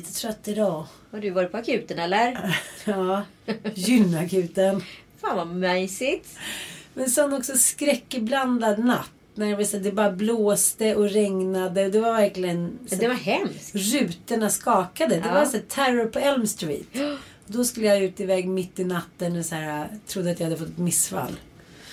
Lite trött idag. Har du varit på akuten eller? Ja, gynakuten. Fan vad mysigt. Men sån också skräckblandad natt. När det, var så, det bara blåste och regnade. Det var verkligen... Så, Det var hemskt. rutorna skakade. Det Ja. var så terror på Elm Street. Då skulle jag ut iväg mitt i natten och så här, trodde att jag hade fått ett missfall.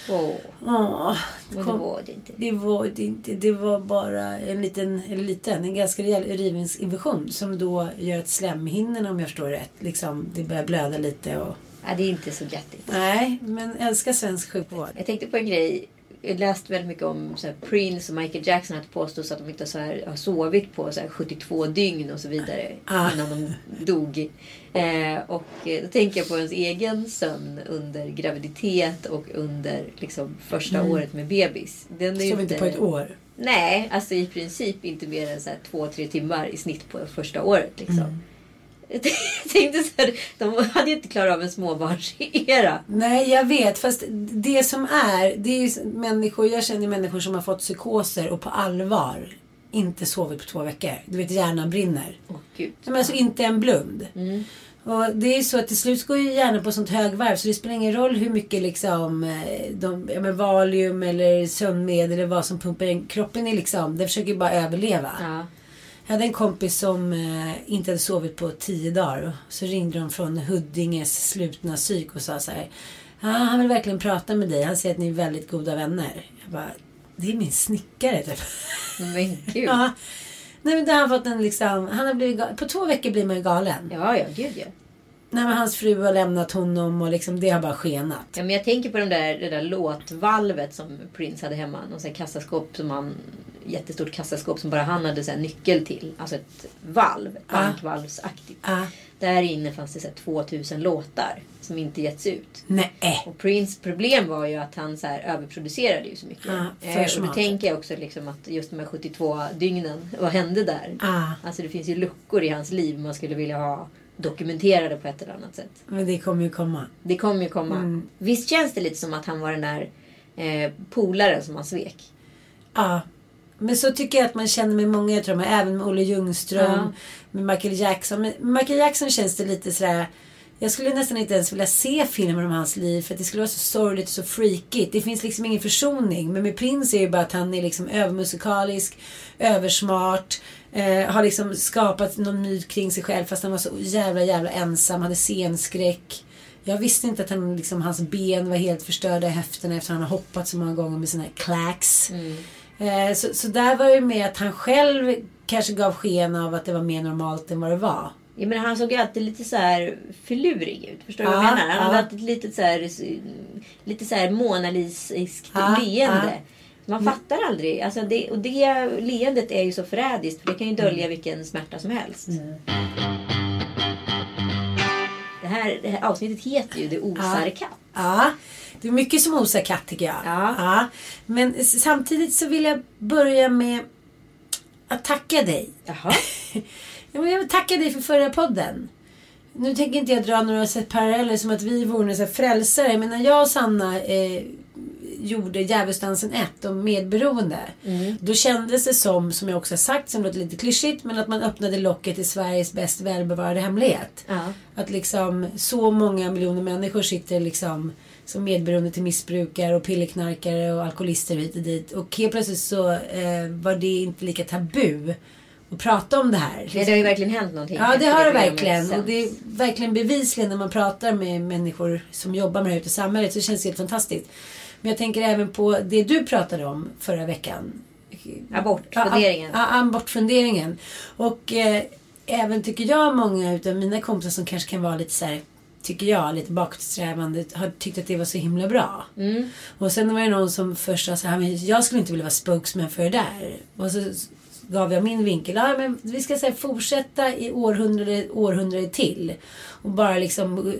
Åh, Åh, men det var det inte. Det var det inte. Det var bara en liten, eller liten, en ganska rejäl urinvägsinfektion. Som då gör att slemhinnorna, om jag förstår rätt, liksom, det börjar blöda lite. Och... Ja, det är inte så göttigt. Nej, men älskar svensk sjukvård. Jag tänkte på en grej. Jag läste väldigt mycket om så här, Prince och Michael Jackson. Att påstås att de inte så här, har sovit på så här, 72 dygn och så vidare. Ah. Innan de dog. Eh, och eh, då tänker jag på ens egen sömn under graviditet och under liksom, första året med bebis. Den är Sov inte på ett år. Nej, alltså i princip inte mer än så här två, tre timmar i snitt på första året. Liksom. Mm. Jag tänkte så här, de hade ju inte klarat av en småbarnsera. Nej, jag vet. Fast det som är, det är ju människor, jag känner människor som har fått psykoser och på allvar inte sovit på två veckor. Du vet, hjärnan brinner. Åh gud. Men alltså inte en blund. Och det är ju så att till slut går ju hjärnan på sånt högvarv så det spelar ingen roll hur mycket liksom eh, de, ja, men Valium eller sömnmedel eller vad som pumpar in. Kroppen är liksom, den försöker ju bara överleva. Ja. Jag hade en kompis som eh, inte hade sovit på tio dagar. Så ringde de från Huddinges slutna psyk och sa så här. Ja, han vill verkligen prata med dig. Han säger att ni är väldigt goda vänner. Jag bara, det är min snickare typ. Men gud. ja. Nej men då har han fått en liksom, han har blivit ga- På två veckor blir man ju galen. Ja, ja, gud ja. Nej men hans fru har lämnat honom och liksom det har bara skenat. ja men jag tänker på de där, det där låtvalvet som Prince hade hemma. Någon sån kassaskåp som han... Jättestort kassaskåp som bara han hade så nyckel till. Alltså ett valv. Ett bankvalvsaktigt. Ah. Där inne fanns det så här 2000 låtar som inte getts ut. Nej. Och Prince problem var ju att han så här överproducerade ju så mycket. För eh, och då tänker jag också liksom att just de här 72 dygnen, vad hände där? Ah. Alltså det finns ju luckor i hans liv man skulle vilja ha dokumenterade på ett eller annat sätt. Men det kommer ju komma. Det kommer ju komma. Mm. Visst känns det lite som att han var den där eh, polaren som han svek? Ja. Men så tycker jag att man känner med många, jag tror man, även med Olle Ljungström, Ja. med Michael Jackson. Men med Michael Jackson känns det lite sådär, jag skulle nästan inte ens vilja se filmer om hans liv för att det skulle vara så sorgligt och så freakigt. Det finns liksom ingen försoning. Men med Prince är det bara att han är liksom övermusikalisk, översmart, eh, har liksom skapat någon myt kring sig själv fast han var så jävla jävla ensam, hade scenskräck. Jag visste inte att han, liksom, hans ben var helt förstörda i höfterna efter att han har hoppat så många gånger med sina clacks. Eh, så, så där var det med att han själv kanske gav sken av att det var mer normalt än vad det var. Jag menar, han såg ju alltid lite så här filurig ut. Förstår du vad Ja, jag menar? Han hade ja. alltid lite så här, lite så här Mona Lisiskt Ja, leende. ja. Man fattar aldrig. Alltså det, och det leendet är ju så förrädiskt. För det kan ju dölja Mm. vilken smärta som helst. Det, här, det här avsnittet heter ju Det osar Ja. katt. Ja, det är mycket som osar katt tycker jag. Ja. Men s- samtidigt så vill jag börja med att tacka dig. Jaha. Ja, men jag vill tacka dig för förra podden. Nu tänker inte jag dra några paralleller som att vi vore några frälsare. Men när jag och Sanna eh, gjorde Djävulsdansen 1 om medberoende. Då kändes det som, som jag också har sagt, som låter lite klyschigt, men att man öppnade locket i Sveriges bäst välbevarade hemlighet. Ja. Att liksom så många miljoner människor sitter liksom som medberoende till missbrukare och pillerknarkare och alkoholister hit och dit. Och helt plötsligt så eh, var det inte lika tabu att prata om det här. Nej, det har ju verkligen hänt någonting. Ja, det har det verkligen. Och det är verkligen bevisligen när man pratar med människor som jobbar med det här ute i samhället så känns det helt fantastiskt. Men jag tänker även på det du pratade om förra veckan. Abortfunderingen. Ja, abortfunderingen. Och eh, även tycker jag många utav mina kompisar som kanske kan vara lite så här tycker jag, lite bakåtsträvande har tyckt att det var så himla bra. Mm. Och sen var det någon som först sa så här, jag skulle inte vilja vara spokesman för det där. Och så gav jag min vinkel. Ja, men vi ska säga fortsätta i århundrade, århundrade till. Och bara liksom eh,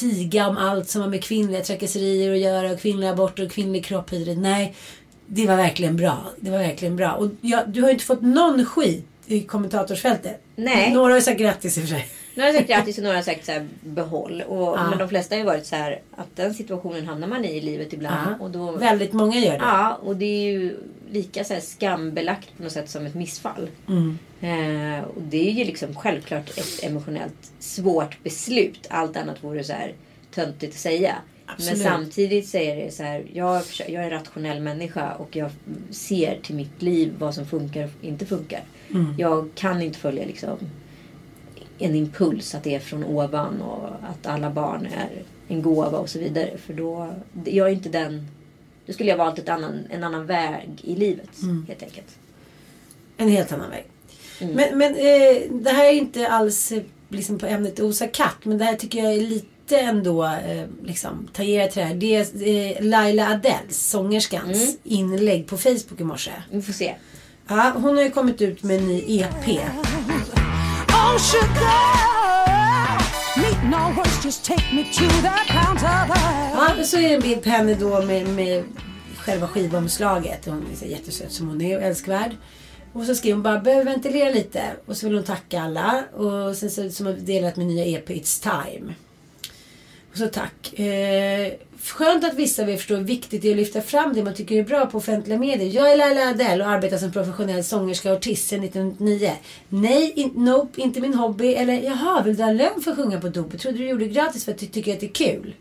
tiga om allt som har med kvinnliga trakasserier att göra och kvinnliga aborter och kvinnlig kropp hit. Nej, det var verkligen bra. Det var verkligen bra. Och jag, du har ju inte fått någon skit i kommentatorsfältet. Nej. Några har sagt grattis i och för sig. Några har sagt grattis och några har sagt så här, behåll. Och, Ja. Men de flesta har ju varit så här att den situationen hamnar man i i livet ibland. Ja. Och då, Väldigt många gör det. Ja, och det är ju lika så här skambelagt på något sätt som ett missfall. Mm. Eh, och det är ju liksom självklart ett emotionellt svårt beslut. Allt annat vore så här töntigt att säga. Absolut. Men samtidigt säger det så här. Jag, jag är en rationell människa och jag ser till mitt liv vad som funkar och inte funkar. Mm. Jag kan inte följa liksom en impuls att det är från ovan och att alla barn är en gåva och så vidare. För då, jag är inte den... Då skulle jag valt ett annan, en annan väg i livet helt enkelt. En helt annan väg. Mm. Men, men eh, det här är inte alls eh, liksom på ämnet Osa katt. Men det här tycker jag är lite ändå eh, liksom tangerar till det här. Det är eh, Laila Adels, sångerskans, Mm. inlägg på Facebook i morse. Vi får se. Ja, hon har ju kommit ut med en ny EP. Oh. Ja, så är det en bild på henne då med, med själva skivomslaget. Hon är jättesöt som hon är och älskvärd. Och så skrev hon bara, behöver ventilera lite. Och så vill hon tacka alla. Och sen så som har delat med nya EP It's Time. Och så tack. Eh, skönt att vissa vill förstå hur viktigt det är att lyfta fram det man tycker är bra på offentliga medier. Jag är Laila Adele och arbetar som professionell sångerska och artist sedan 1999. Nej, in, nope, inte min hobby. Eller jaha, vill du ha lön för att sjunga på dop? Jag trodde du gjorde det gratis för att du tycker att det är kul.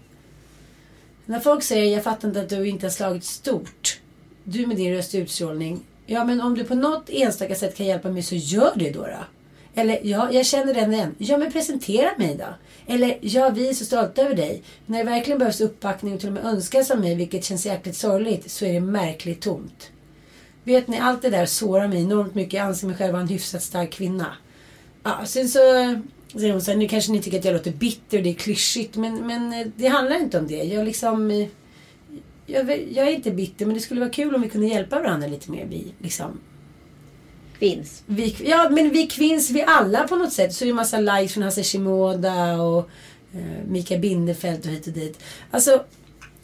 När folk säger jag fattar inte att du inte har slagit stort. Du med din röst och utstrålning. Ja men om du på något enstaka sätt kan hjälpa mig så gör det då. då. Eller ja, jag känner den igen. Ja men presentera mig då. Eller ja, vi är så stolta över dig. När det verkligen behövs uppbackning och till och med önskas av mig, vilket känns jäkligt sorgligt, så är det märkligt tomt. Vet ni, allt det där sårar mig enormt mycket. Jag anser mig själv vara en hyfsat stark kvinna. Ja, sen så säger hon så här, nu kanske ni tycker att jag låter bitter och det är klyschigt. Men, men eh, det handlar inte om det. Jag liksom... Eh, jag, jag är inte bitter, men det skulle vara kul om vi kunde hjälpa varandra lite mer. Vi, liksom. Finns. vi, ja, men vi kvinns, vi alla på något sätt. Så är det massa likes från Hasse Shimoda och eh, Mika Bindefeld och hit och dit. Alltså,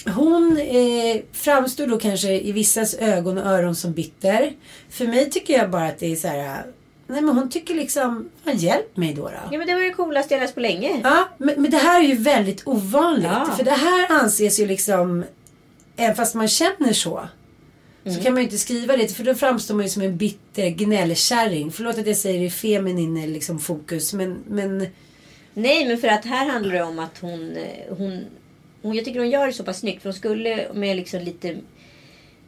hon eh, framstår då kanske i vissas ögon och öron som bitter. För mig tycker jag bara att det är så här... Nej men hon tycker liksom, fan hjälp mig då. då. Ja men det var ju coolast jag läst på länge. Ja, men, men det här är ju väldigt ovanligt. Ja. För det här anses ju liksom, även fast man känner så. Mm. Så kan man ju inte skriva det, för då framstår man ju som en bitter gnällkärring. Förlåt att jag säger det i feminin liksom, fokus, men, men Nej men för att här handlar det om att hon, eh, hon, hon... Jag tycker hon gör det så pass snyggt. För hon skulle med liksom lite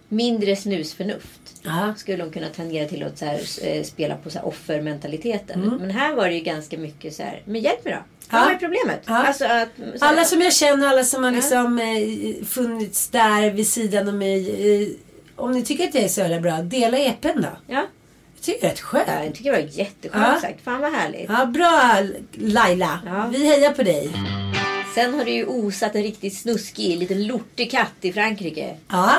mindre snusförnuft. Ja. Skulle hon kunna tangera till att så här, eh, spela på så här offermentaliteten. Men här var det ju ganska mycket så här. Men hjälp mig då. Ja. Vad är problemet? Ja. Alltså att, alla som jag känner, alla som har liksom eh, funnits där vid sidan av mig. Eh, om ni tycker att jag är så jävla bra, dela EPn då. Ja. tycker det är rätt skönt. Ja, jag tycker det var jätteskönt Ja. sagt. Fan vad härligt. Ja, bra Laila. Ja. Vi hejar på dig. Sen har det ju osat en riktigt snuskig liten lortig katt i Frankrike. Ja.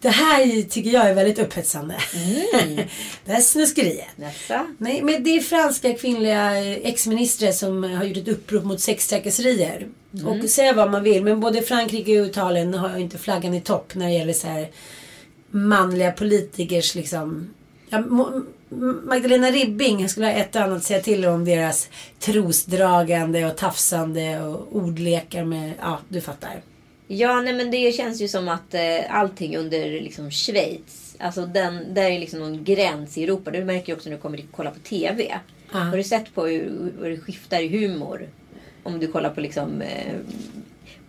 Det här tycker jag är väldigt upphetsande. det här snuskeriet. Nästa. Nej, men det är franska kvinnliga ex-ministrar som har gjort ett upprop mot sextrakasserier. Och säga vad man vill, men både Frankrike och Italien har ju inte flaggan i topp när det gäller så här manliga politikers liksom... Ja, Magdalena Ribbing skulle ha ett och annat att säga till om deras trosdragande och tafsande och ordlekar med, ja du fattar. Ja, nej men det känns ju som att eh, allting under liksom Schweiz. Alltså den, där är liksom någon gräns i Europa. Det märker du också när du kommer och kollar på TV. Ja. Har du sett på hur, hur det skiftar i humor? Om du kollar på liksom eh,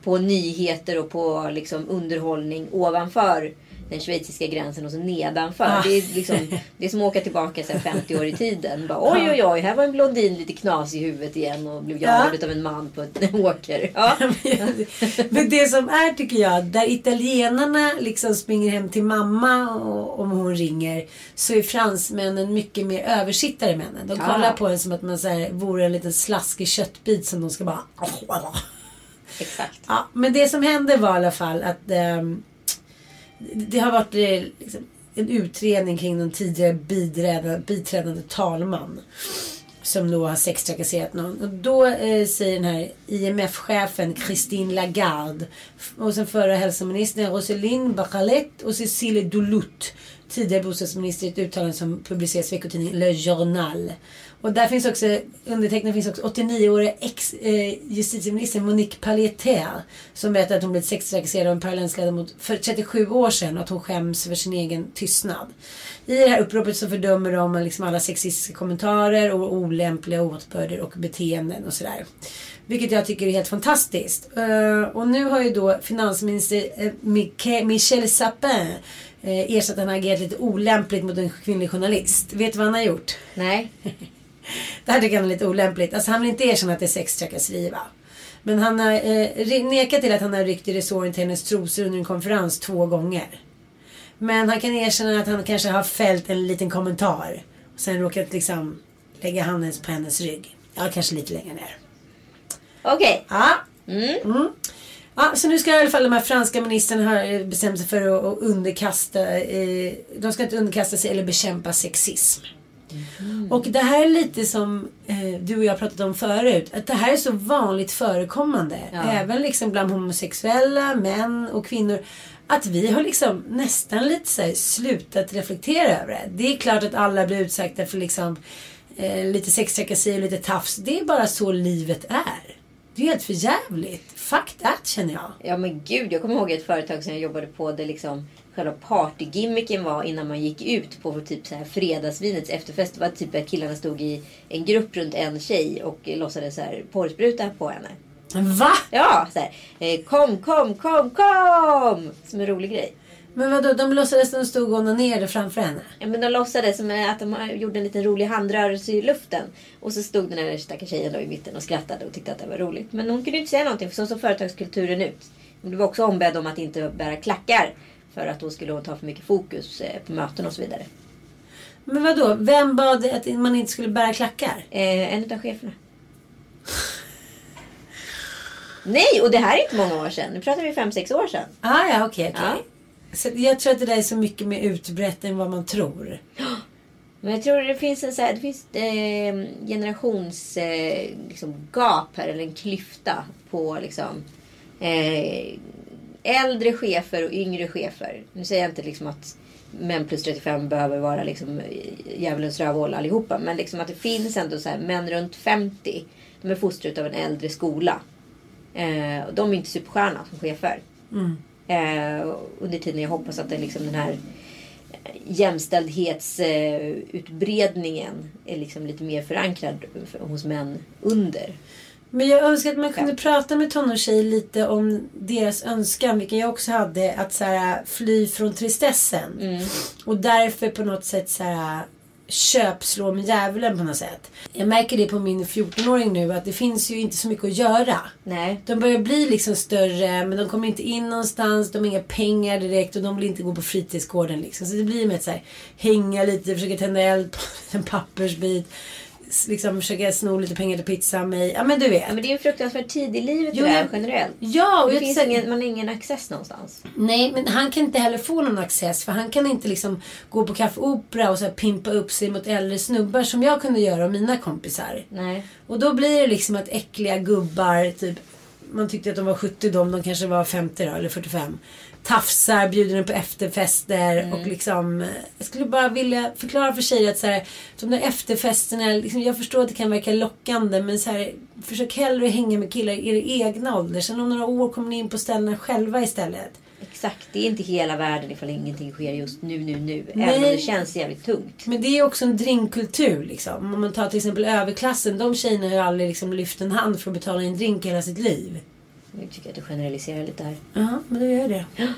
på nyheter och på liksom underhållning ovanför den schweiziska gränsen och så nedanför. Ah. Det, är liksom, det är som att åka tillbaka så här 50 år i tiden. Bara, oj, oj, oj, här var en blondin lite knas i huvudet igen och blev jagad av en man på ett åker. Ja. Men det som är tycker jag, där italienarna liksom springer hem till mamma och, om hon ringer. Så är fransmännen mycket mer översittare männen. De Ja. kollar på en som att man så här, vore en liten slaskig köttbit som de ska bara... Exakt. Ja, men det som hände var i alla fall att ehm, det har varit eh, liksom, en utredning kring den tidigare biträdande, biträdande talman. Som då har sextrakasserat någon. Och då eh, säger den här IMF-chefen Christine Lagarde och sen förra hälsoministern Roselyne Bachelette och Cécile Duluth. Tidigare bostadsminister i ett uttalande som publiceras i veckotidningen Le Journal. Och där finns också, undertecknad finns också 89-åriga ex-justitieminister Monique Palletier. Som berättar att hon blivit sextrakasserad av en parlamentsledamot för 37 år sedan och att hon skäms för sin egen tystnad. I det här uppropet så fördömer de liksom alla sexistiska kommentarer och olämpliga åtbörder och beteenden och sådär. Vilket jag tycker är helt fantastiskt. Eh, och nu har ju då finansminister eh, Miche- Michel Sapin eh, ersatt att han agerat lite olämpligt mot en kvinnlig journalist. Vet du vad han har gjort? Nej. Det här tycker han är lite olämpligt. Alltså han vill inte erkänna att det är sextrakasseri va? Men han har eh, nekat till att han har ryckt i resåren till hennes trosor under en konferens två gånger. Men han kan erkänna att han kanske har fällt en liten kommentar. Och sen råkat liksom lägga handen på hennes rygg. Ja, kanske lite längre ner. Okej. Ja. Mm. Ja, så nu ska i alla fall de här franska ministrarna ha eh, bestämt sig för att, att underkasta, eh, de ska inte underkasta sig eller bekämpa sexism. Och det här är lite som eh, du och jag pratat om förut. Att det här är så vanligt förekommande. Ja. Även liksom bland homosexuella, män och kvinnor. Att vi har liksom nästan lite så här slutat reflektera över det. Det är klart att alla blir utsatta för liksom eh, lite sextrakasserier och lite tafs. Det är bara så livet är. Det är helt för jävligt. Fuck that känner jag. Ja men gud, jag kommer ihåg ett företag som jag jobbade på där liksom själva partygimmicken var innan man gick ut på typ så här fredagsvinets efterfest. Det var typ att killarna stod i en grupp runt en tjej och låtsades så här porrspruta på henne. Va? Ja, så här. Eh, kom, kom, kom, kom! Som en rolig grej. Men vadå, de låtsades att de stod och onanerade framför henne? Ja, men de låtsades som att de gjorde en liten rolig handrörelse i luften. Och så stod den här stackars tjejen då i mitten och skrattade och tyckte att det var roligt. Men hon kunde inte säga någonting för så såg företagskulturen ut. Hon blev också ombedd om att inte bära klackar. För att då skulle hon ta för mycket fokus eh, på möten och så vidare. Men vadå, vem bad att man inte skulle bära klackar? Eh, en av cheferna. Nej, och det här är inte många år sedan. Nu pratar vi fem sex år sedan. Ah, ja, okej, okej. Ja. Så jag tror att det där är så mycket mer utbrett än vad man tror. Men jag tror det finns en så här, det finns eh, generations eh, liksom här, eller en klyfta på liksom eh, äldre chefer och yngre chefer. Nu säger jag inte liksom att män plus 35 behöver vara liksom eh, djävulens rövhål allihopa. Men liksom att det finns ändå så här män runt 50. De är fostrade av en äldre skola. Eh, och de är inte superstjärna som chefer. Eh, under tiden jag hoppas att det liksom den här jämställdhetsutbredningen är liksom lite mer förankrad för- hos män under. Men jag önskar att man kunde prata med tonårstjejer lite om deras önskan, vilken jag också hade, att så här, fly från tristessen. Och därför på något sätt så här, köpslå med djävulen på något sätt. Jag märker det på min 14-åring nu att det finns ju inte så mycket att göra. Nej. De börjar bli liksom större men de kommer inte in någonstans. De har inga pengar direkt och de vill inte gå på fritidsgården liksom. Så det blir med att så här, hänga lite, försöka tända eld på en pappersbit. Liksom försöka sno lite pengar till pizza av mig. Ja men du vet. Ja, men det är en fruktansvärt tid i livet Jo, det där generellt. Ja, och det finns ingen, man har ingen access någonstans. Nej, men han kan inte heller få någon access. För han kan inte liksom gå på Café Opera och så pimpa upp sig mot äldre snubbar som jag kunde göra och mina kompisar. Nej. Och då blir det liksom att äckliga gubbar, typ, man tyckte att de var 70 de, de kanske var 50 då, eller 45. Tafsar, bjuder en på efterfester och liksom, jag skulle bara vilja förklara för tjejer att så här, de där efterfesterna, liksom, jag förstår att det kan verka lockande men så här, försök hellre hänga med killar i er egna ålder. Sen om några år kommer ni in på ställena själva istället. Exakt, det är inte hela världen ifall ingenting sker just nu, nu, nu. Nej. Även om det känns jävligt tungt. Men det är också en drinkkultur liksom. Om man tar till exempel överklassen. De tjejerna har ju aldrig liksom lyft en hand för att betala en drink hela sitt liv. Nu tycker att du generaliserar lite här. Ja, men då gör jag det.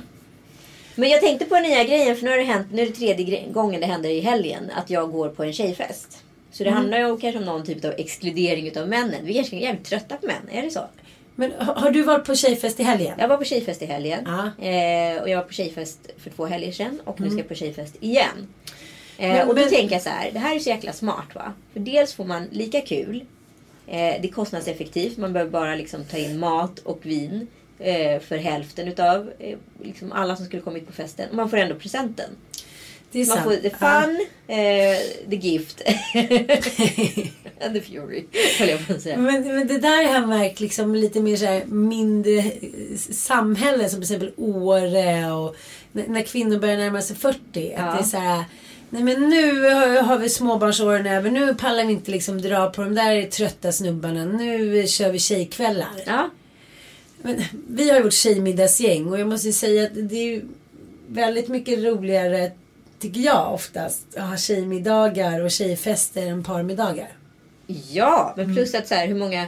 Men jag tänkte på den nya grejen, för nu har det hänt, nu är det tredje gången det händer i helgen, att jag går på en tjejfest. Så det handlar ju kanske om någon typ av exkludering utav männen. Vi är kanske jävligt trötta på män, är det så? Men har du varit på tjejfest i helgen? Jag var på tjejfest i helgen. Ja. Eh, och jag var på tjejfest för två helger sedan. Och nu ska jag på tjejfest igen. Eh, Men- och då men- tänker jag så här. Det här är så jäkla smart va. För dels får man lika kul. Eh, det är kostnadseffektivt. Man behöver bara liksom ta in mat och vin. Eh, för hälften utav eh, liksom alla som skulle kommit på festen. Och man får ändå presenten. Man sant. får the fun, eh, the gift. And the fury. Höll jag på att säga. Men, men det där har märkt liksom lite mer så här mindre eh, samhällen som till exempel Åre och när, när kvinnor börjar närma sig 40. Ja. Att det är så här, nej men nu har, vi småbarnsåren över. Nu pallar vi inte liksom dra på de där trötta snubbarna. Nu kör vi tjejkvällar. Ja. Men, vi har vårt tjejmiddagsgäng och jag måste säga att det är väldigt mycket roligare tycker jag oftast att ha tjejmiddagar och tjejfester än parmiddagar. Ja, men Mm. plus att så här, hur många...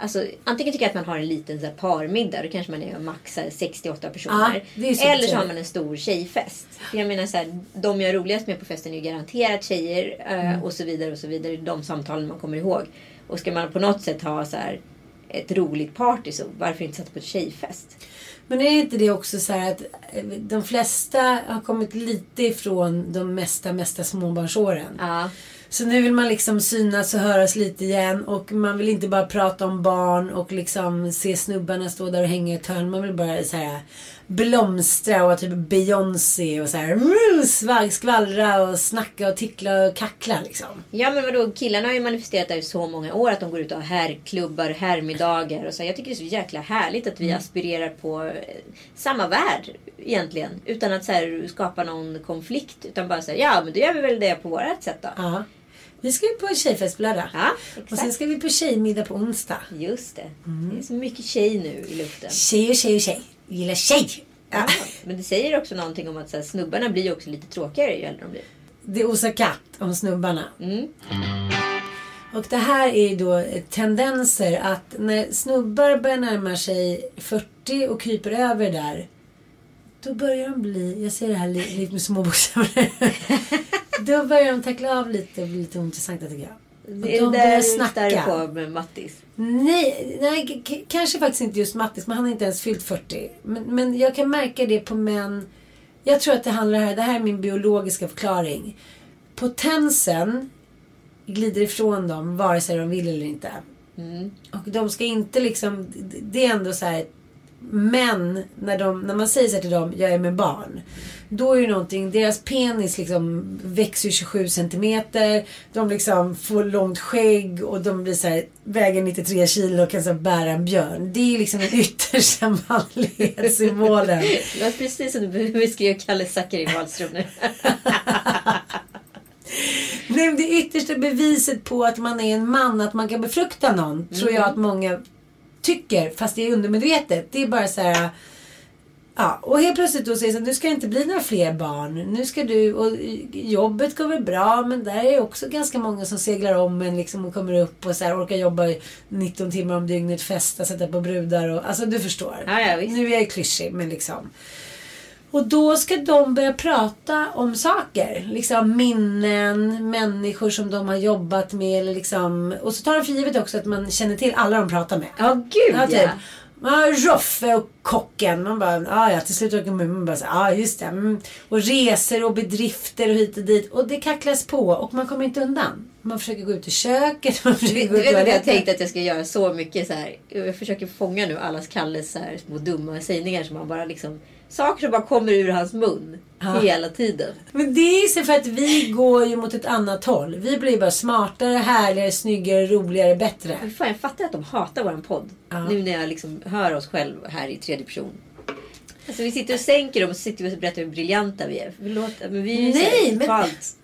Alltså, antingen tycker jag att man har en liten så här, parmiddag. Då kanske man är max så här, 68 personer. Ja, så Eller så har man en stor tjejfest. För Jag menar så här, de jag är roligast med på festen är ju garanterat tjejer. eh, Mm. Och så vidare och så vidare. De samtalen man kommer ihåg. Och ska man på något sätt ha så här, ett roligt party så varför inte sätta på ett tjejfest? Men är inte det också så att eh, de flesta har kommit lite ifrån de mesta, mesta småbarnsåren. Ja. Så nu vill man liksom synas och höras lite igen och man vill inte bara prata om barn och liksom se snubbarna stå där och hänga i ett hörn. Man vill bara så här blomstra och vara typ Beyoncé och så här skvallra och snacka och tickla och kackla liksom. Ja men vadå, killarna har ju manifesterat det här i så många år att de går ut och har herrklubbar, herrmiddagar och så. Jag tycker det är så jäkla härligt att vi Mm. aspirerar på eh, samma värld egentligen. Utan att så här, skapa någon konflikt. Utan bara säga ja men då gör vi väl det på vårt sätt då. Ja. Vi ska ju på tjejfest på lördag. Ja, Och sen exakt. ska vi på tjejmiddag på onsdag. Just det. Mm. Det är så mycket tjej nu i luften. Tjej och tjej och tjej. Vi gillar tjej. Ja. Ja. Men det säger också någonting om att så här, snubbarna blir också lite tråkigare ju äldre de blir. Det osar katt om snubbarna. Mm. Och det här är ju då tendenser att när snubbar börjar närma sig 40 och kryper över där. Då börjar de bli, jag ser det här li- lite med små bokstäver. då börjar de tackla av lite och bli lite ointressanta tycker jag. Och Det är de där du snacka. stär på med Mattis. Nej, nej kanske faktiskt inte just Mattis, men han har inte ens fyllt 40. Men, men jag kan märka det på män. Jag tror att det handlar här, det här är min biologiska förklaring. Potensen glider ifrån dem vare sig de vill eller inte. Och de ska inte liksom, det är ändå så här. Men när, de, när man säger så här till dem, jag är med barn. Då är det någonting, deras penis liksom växer 27 centimeter. De liksom får långt skägg och de blir så här, väger 93 kilo och kan så bära en björn. Det är liksom den yttersta manlighetssymbolen. Det var precis som du beskrev Kalle Zackari Wahlström nu. Nej, det yttersta beviset på att man är en man, att man kan befrukta någon, tror jag att många tycker, fast det är undermedvetet. Det är bara så här. Ja, och helt plötsligt då säger så här, nu ska det inte bli några fler barn. Nu ska du, och jobbet går väl bra, men där är också ganska många som seglar om en liksom och kommer upp och så här, orkar jobba i 19 timmar om dygnet, festa, sätta på brudar och, alltså du förstår. Ja, ja, visst. nu är jag klyschig, men liksom. Och då ska de börja prata om saker. Liksom minnen, människor som de har jobbat med. Eller liksom, och så tar de för givet också att man känner till alla de pratar med. Ja, gud Ja, typ. Ja, Roffe och kocken. Man bara, ah, ja till slut åker man man bara ja ah, just det. Mm. Och resor och bedrifter och hit och dit. Och det kacklas på och man kommer inte undan. Man försöker gå ut i köket, man försöker du gå ut i vet att jag toaletten. tänkte att jag ska göra så mycket så här. Jag försöker fånga nu allas Kalles så här små dumma sägningar som han bara liksom. Saker som bara kommer ur hans mun. Ja. Hela tiden. Men det är så för att vi går ju mot ett annat håll. Vi blir bara smartare, härligare, snyggare, roligare, bättre. Men Fan, jag fattar att de hatar våran podd. Ja. Nu när jag liksom hör oss själv här i tredje person. Alltså vi sitter och sänker dem och sitter och berättar hur briljanta vi är. Förlåt, men vi är ju Nej, men- totalt-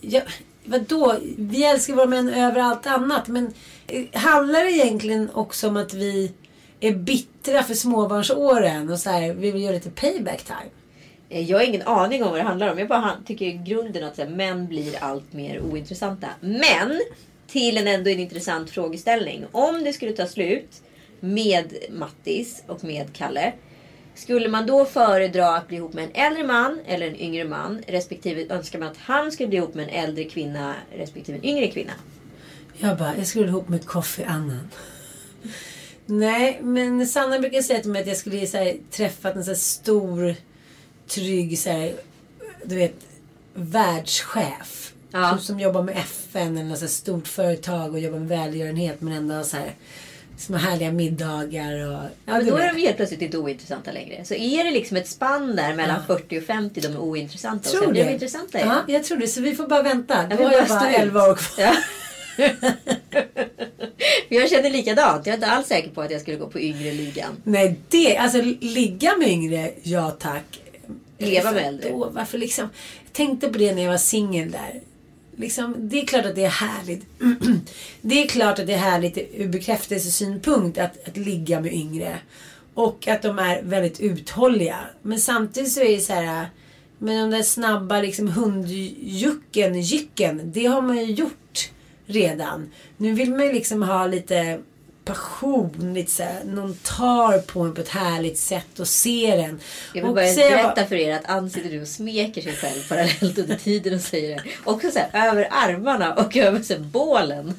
Ja, vadå? Vi älskar våra män över allt annat. Men eh, handlar det egentligen också om att vi är bittra för småbarnsåren och så här, vi vill göra lite payback time? Eh, Jag har ingen aning om vad det handlar om. Jag bara tycker i grunden att så här, män blir allt mer ointressanta. Men till en ändå en intressant frågeställning. Om det skulle ta slut med Mattis och med Kalle. Skulle man då föredra att bli ihop med en äldre man eller en yngre man? Respektive önskar man att han skulle bli ihop med en äldre kvinna respektive en yngre kvinna? Jag bara, jag skulle ihop med Kofi Annan. Nej, men Sanna brukar säga till mig att jag skulle här, träffat en så stor, trygg, så här, du vet, världschef. Ja. Som, som jobbar med FN eller något så här stort företag och jobbar med välgörenhet men ändå så här små härliga middagar och... Ja, Men då är de helt plötsligt inte ointressanta längre. Så är det liksom ett spann där mellan 40 och 50 de är ointressanta. och Tror sen blir de intressanta igen. Ja, jag tror det. Så vi får bara vänta. Då har jag bara bara stå ut. 11 år kvar. Ja. Jag känner likadant. Jag är inte alls säker på att jag skulle gå på yngre ligan. Nej, det, alltså ligga med yngre, ja tack. Leva med För äldre. Då, varför liksom, jag tänkte på det när jag var singel där. Liksom, det är klart att det är härligt. det är klart att det är härligt ur bekräftelsesynpunkt att, att ligga med yngre. Och att de är väldigt uthålliga. Men samtidigt så är det så här. Men de där snabba liksom hundjucken, jycken, det har man ju gjort redan. Nu vill man ju liksom ha lite passion, lite så här, någon tar på en på ett härligt sätt och ser en. Jag vill Och bara berätta för er att Ann sitter nu och smeker sig själv parallellt under tiden och säger det. Också så här, över armarna och över så här, bålen.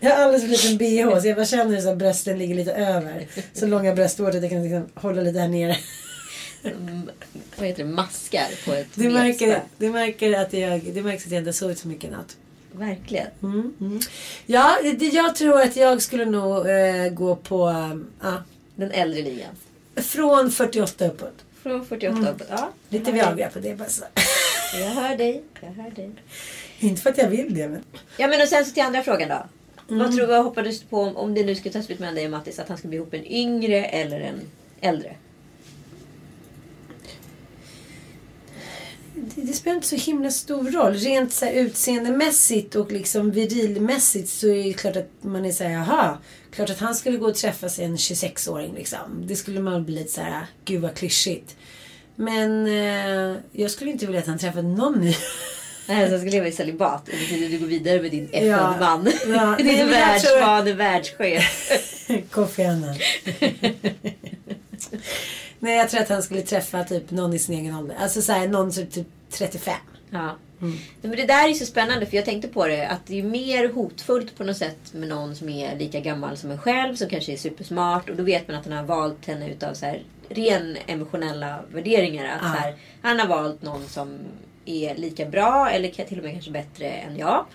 Jag har alldeles för liten bh så jag bara känner att brösten ligger lite över. Så långa bröstvårtor att jag kan liksom hålla lite här nere. Mm, Vad heter det? Maskar på ett Det märker, märker att jag, det märks att jag inte sovit så mycket i natt. Verkligen. Mm. Ja, det, jag tror att jag skulle nog eh, gå på eh, ja, Den äldre ligan. från 48 uppåt. Från 48 Mm. uppåt. Ja, Lite Viagra på det bara så. jag hör dig. Jag hör dig. Inte för att jag vill det men. Ja men och sen så till andra frågan då. Mm. Vad tror vad hoppades du på om, om det nu skulle ta slut mellan dig och Mattis? Att han ska bli ihop en yngre eller en äldre? Det, spelar inte så himla stor roll. Rent så här, utseendemässigt och liksom virilmässigt så är det klart att man är såhär, jaha. Klart att han skulle gå och träffa sig en 26-åring liksom. Det skulle man bli lite såhär, gud vad klyschigt. Men eh, jag skulle inte vilja att han träffade någon ny. Nej, så han ska leva i celibat under tiden du går vidare med din Ja. FN-man. Ja, nej, din jag världsman, världschef. Kofi Annan. Nej, jag tror att han skulle träffa typ någon i sin egen ålder. Alltså såhär, någon som typ 35. Ja. Mm. Men det där är så spännande för jag tänkte på det att det är mer hotfullt på något sätt med någon som är lika gammal som en själv som kanske är supersmart och då vet man att han har valt henne utav så här, ren emotionella värderingar. Att Ja. så här, han har valt någon som är lika bra eller till och med kanske bättre än jag.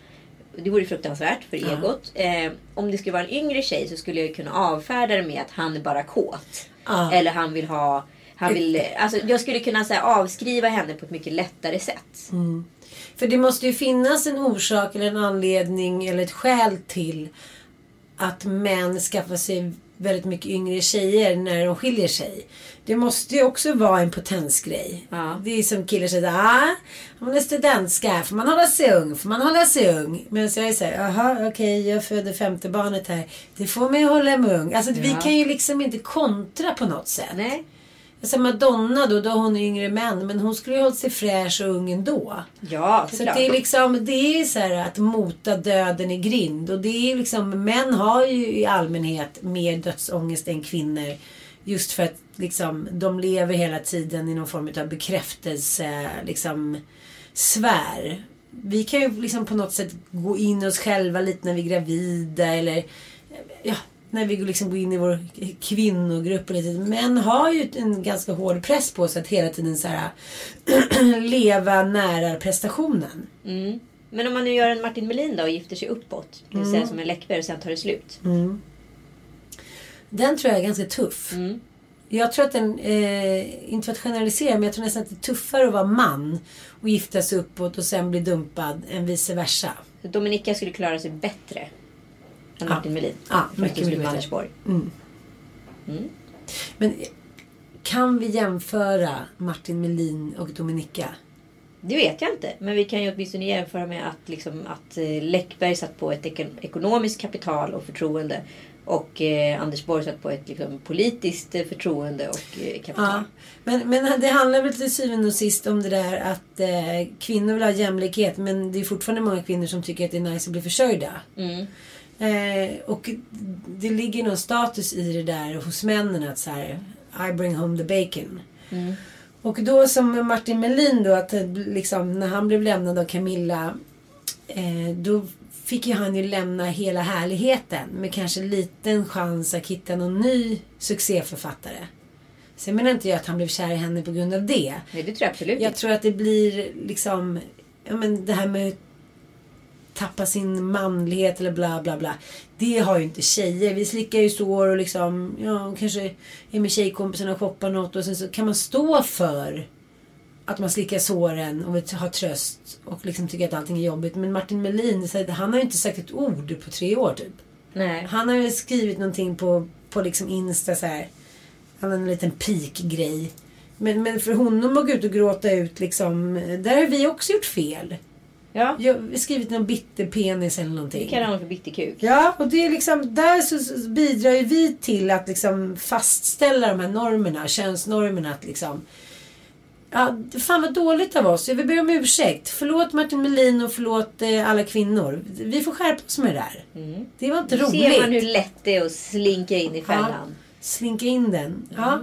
Det vore fruktansvärt för Ja. egot. Eh, om det skulle vara en yngre tjej så skulle jag kunna avfärda det med att han är bara kåt. Ja. Eller han vill ha... Han vill, alltså, jag skulle kunna så här, avskriva henne på ett mycket lättare sätt. För det måste ju finnas en orsak eller en anledning eller ett skäl till att män skaffar sig väldigt mycket yngre tjejer när de skiljer sig. Det måste ju också vara en potensgrej. Ja. Det är som killar säger ah, om man är studentska, får man hålla sig ung, får man hålla sig ung. Men så jag är såhär, jaha okej jag föder femte barnet här. Det får man ju hålla mig ung. Alltså vi Ja. kan ju liksom inte kontra på något sätt. Nej. Alltså Madonna då, då har hon yngre män. Men hon skulle ju hållit sig fräsch och ung ändå. Ja, Så det är liksom, det är så här att mota döden i grind. Och det är liksom, män har ju i allmänhet mer dödsångest än kvinnor. Just för att liksom, de lever hela tiden i någon form av bekräftelse, liksom, sfär. Vi kan ju liksom på något sätt gå in i oss själva lite när vi är gravida eller ja, när vi liksom går in i vår kvinnogrupp och lite. Män har ju en ganska hård press på sig att hela tiden så här, leva nära prestationen. Mm. Men om man nu gör en Martin Melin då och gifter sig uppåt. Det vill säga som en Läckberg och sen tar det slut. Den tror jag är ganska tuff. Mm. Jag tror att den, eh, inte för att generalisera, men jag tror nästan att det är tuffare att vara man och gifta sig uppåt och sen bli dumpad än vice versa. Så Dominika skulle klara sig bättre än Martin Melin. Ja, mycket, mycket. Anders Borg. Men eh, kan vi jämföra Martin Melin och Dominika? Det vet jag inte. Men vi kan ju åtminstone jämföra med att, liksom, att eh, Läckberg satt på ett eko- ekonomiskt kapital och förtroende. Och eh, Anders Borg satt på ett liksom, politiskt eh, förtroende och eh, kapital. Ja. Men, men det handlar väl till syvende och sist om det där att eh, kvinnor vill ha jämlikhet men det är fortfarande många kvinnor som tycker att det är nice att bli försörjda. Mm. Eh, och det ligger någon status i det där hos männen att så här, I bring home the bacon. Och då som Martin Melin då att eh, liksom när han blev lämnad av Camilla eh, då fick ju han ju lämna hela härligheten med kanske liten chans att hitta någon ny succéförfattare. Sen menar inte jag att han blev kär i henne på grund av det. Nej, det tror jag absolut Jag tror att det blir liksom, ja men det här med tappa sin manlighet eller bla bla bla. Det har ju inte tjejer. Vi slickar ju sår och liksom, ja kanske är med tjejkompisarna och shoppar något och sen så kan man stå för att man slickar såren och vill ha tröst och liksom tycker att allting är jobbigt. Men Martin Melin, han har ju inte sagt ett ord på tre år typ. Nej. Han har ju skrivit någonting på, på liksom Insta så här. Han har en liten peak-grej. Men, men för honom att gå ut och gråta ut liksom. Där har vi också gjort fel. Ja, Jag har skrivit någon bitterpenis eller någonting. vi kallar honom för bitterkuk. Ja, och det är liksom, där så, bidrar ju vi till att liksom fastställa de här normerna, könsnormerna. Att liksom, ja, fan vad dåligt av oss. Jag vill be om ursäkt. Förlåt Martin Melin och förlåt eh, alla kvinnor. Vi får skärpa oss med det där. Det var inte roligt. Ser man hur lätt det är att slinka in i fällan. Slinka in den. Ja.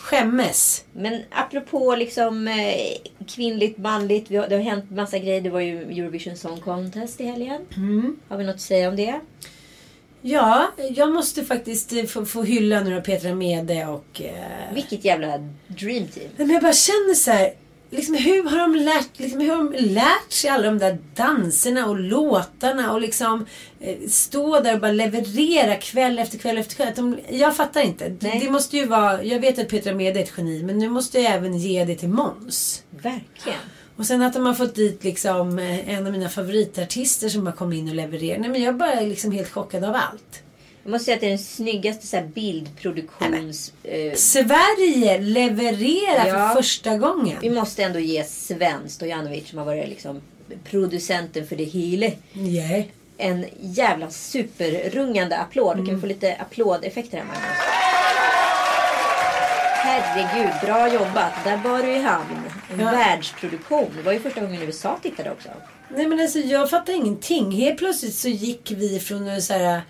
Skämmes. Men apropå liksom eh, kvinnligt, manligt. Vi har, det har hänt massa grejer. Det var ju Eurovision Song Contest i helgen. Mm. Har vi något att säga om det? Ja, jag måste faktiskt eh, få, få hylla nu då Petra Mede och... Eh, Vilket jävla dream team. Nej, men jag bara känner så här. Liksom, hur har de lärt, liksom, hur har de lärt sig alla de där danserna och låtarna och liksom eh, stå där och bara leverera kväll efter kväll efter kväll. De, jag fattar inte. Nej. det måste ju vara, jag vet att Petra Mede är ett geni men nu måste jag även ge det till Måns. Verkligen. Och sen att de har fått dit liksom eh, en av mina favoritartister som bara kom in och levererade. Nej men jag bara är liksom helt chockad av allt. Jag måste säga att det är den snyggaste så här, bildproduktions... Eh, Sverige levererar Ja. för första gången. vi måste ändå ge Sven Stojanovic som har varit liksom producenten för det hela. Yeah. En jävla superrungande applåd. Kan vi få lite applådeffekter här Magnus? Herregud, bra jobbat. Där var du i hamn. En Ja. världsproduktion. Det var ju första gången USA tittade också. Nej men alltså jag fattar ingenting. Helt plötsligt så gick vi från så här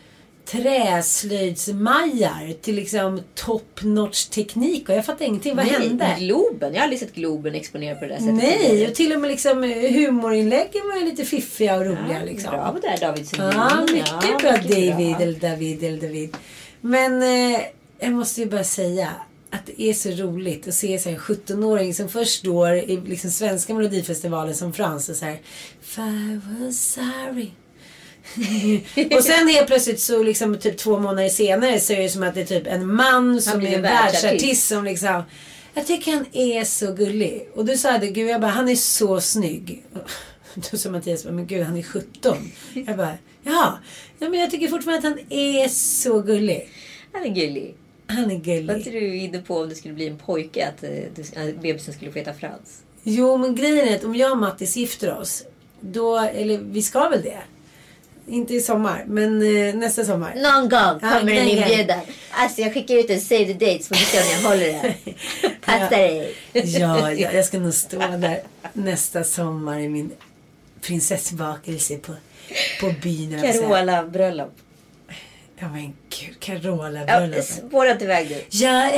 träslöjdsmajar till liksom top notch teknik och jag fattar ingenting. Vad Nej, hände? Globen. Jag har aldrig sett Globen exponerad på det där sättet. Nej, och till och med liksom eh, humorinläggen var ju lite fiffiga och roliga Ja, liksom. Bravo där David Sundin. Ja, mycket Ja, bra mycket David bra. eller David eller David. Men eh, jag måste ju bara säga att det är så roligt att se så en 17-åring som först står i liksom svenska melodifestivalen som Frans och så här If I was sorry och sen helt plötsligt så liksom typ två månader senare så är det som att det är typ en man som är en världsartist. som liksom Jag tycker han är så gullig. Och du sa det, gud jag bara, han är så snygg. Då sa Mattias, men gud han är 17. Jag bara, ja. ja men jag tycker fortfarande att han är så gullig. Han är gullig. Han är Var inte gullig. du inne på om det skulle bli en pojke att, eh, att bebisen skulle få heta Frans? Jo men grejen är att om jag och Mattis gifter oss. Då, eller vi ska väl det. Inte i sommar, men eh, nästa sommar. Någon gång Ja, kommer en inbjudan. Alltså jag skickar ut en save the dates får du se om jag håller det. Passa dig. Ja, ja, jag ska nog stå där nästa sommar i min prinsessbakelse på, på byn. höll jag på att säga. Carola bröllop. Ja men gud, Carola Ja, bröllopet. spåra inte iväg nu. Jag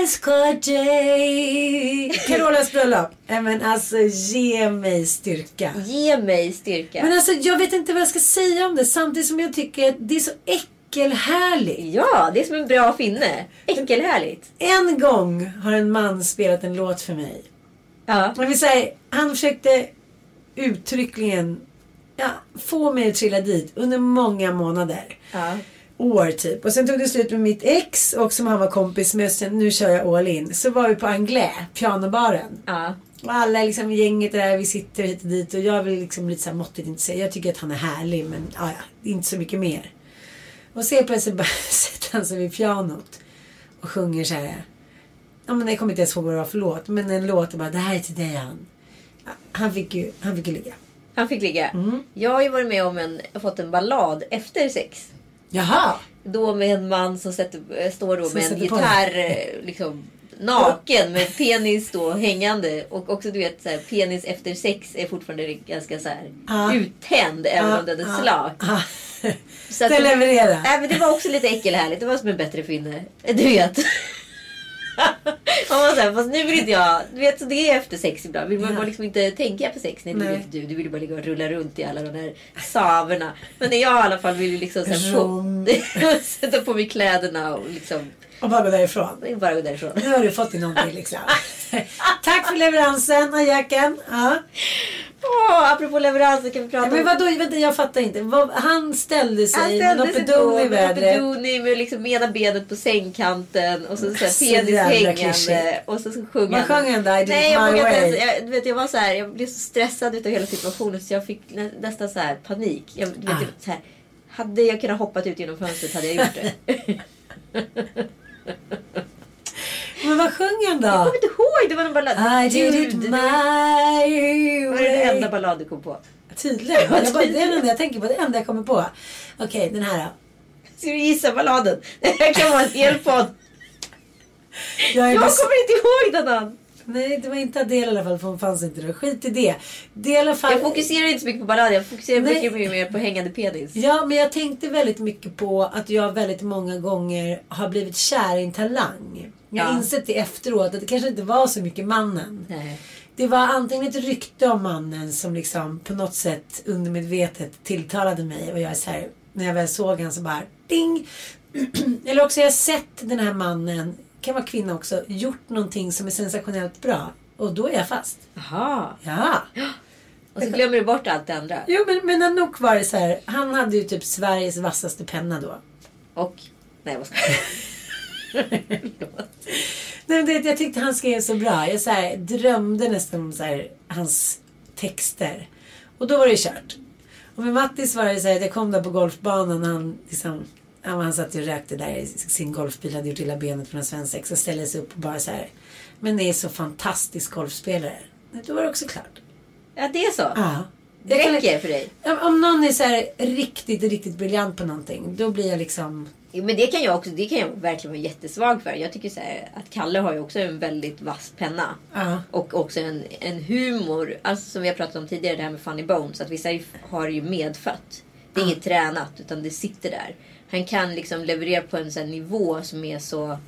älskar dig. Carolas bröllop. Nej men alltså ge mig styrka. Ge mig styrka. Men alltså jag vet inte vad jag ska säga om det samtidigt som jag tycker att det är så äckelhärligt. Ja, det är som en bra finne. Äckelhärligt. En gång har en man spelat en låt för mig. Ja. Jag vill säga, han försökte uttryckligen ja, få mig att trilla dit under många månader. Ja. År typ. Och sen tog det slut med mitt ex och som han var kompis med. Sen, nu kör jag all in. Så var vi på Anglais, pianobaren. Ja. Och alla liksom gänget där, vi sitter hit och dit och jag vill liksom lite så här måttigt inte säga. Jag tycker att han är härlig men ja, ja, inte så mycket mer. Och så plötsligt bara sätter han sig vid pianot och sjunger så här. Ja men jag kommer inte ens ihåg vad det var för låt. Men en låt och bara det här är till dig han. Han fick ju, han fick ju ligga. Han fick ligga. Mm. Jag har ju varit med om en, fått en ballad efter sex. Jaha! Då med en man som sätter, äh, står då Som med en gitarr eh, liksom, naken med penis då hängande. Och också du vet så här, penis efter sex är fortfarande ganska så här, Ja. uttänd även om den är slak. Ah. Så att Det levererar. Nej, men det var också lite äckelhärligt. Det var som en bättre finne. Du vet. Man var så här, fast nu vill inte jag... Du vet, så det är efter sex ibland. Vill man Ja. liksom inte tänka på sex. Nej, Nej. inte du. Du vill bara ligga och rulla runt i alla de där saverna. Men jag i alla fall vill ju liksom så här, få, Rom. sätta på mig kläderna och liksom Och bara gå därifrån. bara gå därifrån. Nu har du fått dig någonting liksom. Tack för leveransen ajaken. Ja. Åh, apropå leveranser kan vi prata Ja, men om... vadå, vänta, jag fattar inte. Vad, han ställde sig Han med ställde sig då Nopedon i med vädret. Nopedoni med liksom ena benet på sängkanten och så, så Så här, penis jävla hängande. klyschigt. Och så, så Vad sjöng han då? I did Nej, it jag, my vågade inte way. ens, jag, du vet, jag var så här, jag blev så stressad utav hela situationen så jag fick nä, nästan så här panik. Jag, du vet, Ah. så här, hade jag kunnat hoppat ut genom fönstret hade jag gjort det. Men vad sjöng han jag då? kommer inte ihåg, det var en ballad. I did it my Det var den way. enda ballad du kom på. Tydligen. Jag bara, det är den enda jag tänker på. Det enda jag kommer på. Okej, den här då. Ska du gissa balladen? Det här kan vara en hel podd. Jag, Jag kommer inte ihåg den än. Nej, det var inte Adele i alla fall. För hon fanns inte då. Skit i det. Det i alla fall... Jag fokuserar inte så mycket på balladen. Jag fokuserar Nej. mycket mer på hängande penis. Ja, men jag tänkte väldigt mycket på att jag väldigt många gånger har blivit kär i en talang. Jag har Ja. insett det efteråt att det kanske inte var så mycket mannen. Nej. Det var antingen ett rykte om mannen som liksom på något sätt undermedvetet tilltalade mig och jag är så här, när jag väl såg han så bara ding. Eller också har jag sett den här mannen, kan vara kvinna också, gjort någonting som är sensationellt bra. Och då är jag fast. Jaha. Ja. Och så glömmer du bort allt det andra. Jo men, men Anouk var det så här, han hade ju typ Sveriges vassaste penna då. Och... Nej, vad ska jag Nej, men jag tyckte han skrev så bra. Jag så här, drömde nästan om så här, hans texter. Och då var det kört. Och med Mattis var det så här att jag kom där på golfbanan. Han, liksom, han satt och rökte där i sin golfbil. Hade gjort illa benet på en svensexa. Ställde sig upp och bara så här. Men det är så fantastisk golfspelare. Då var det också klart. Ja, det är så. Ja. Det räcker för dig. Om- någon är så här riktigt, riktigt briljant på någonting. Då blir jag liksom... Jo, men det kan jag också. Det kan jag verkligen vara jättesvag för. Jag tycker så här, att Kalle har ju också en väldigt vass penna. Ja. Och också en, en humor. Alltså som vi har pratat om tidigare, det här med funny bones. Att vissa har ju medfött. Det är inget tränat, utan det sitter där. Han kan liksom leverera på en sån nivå som är så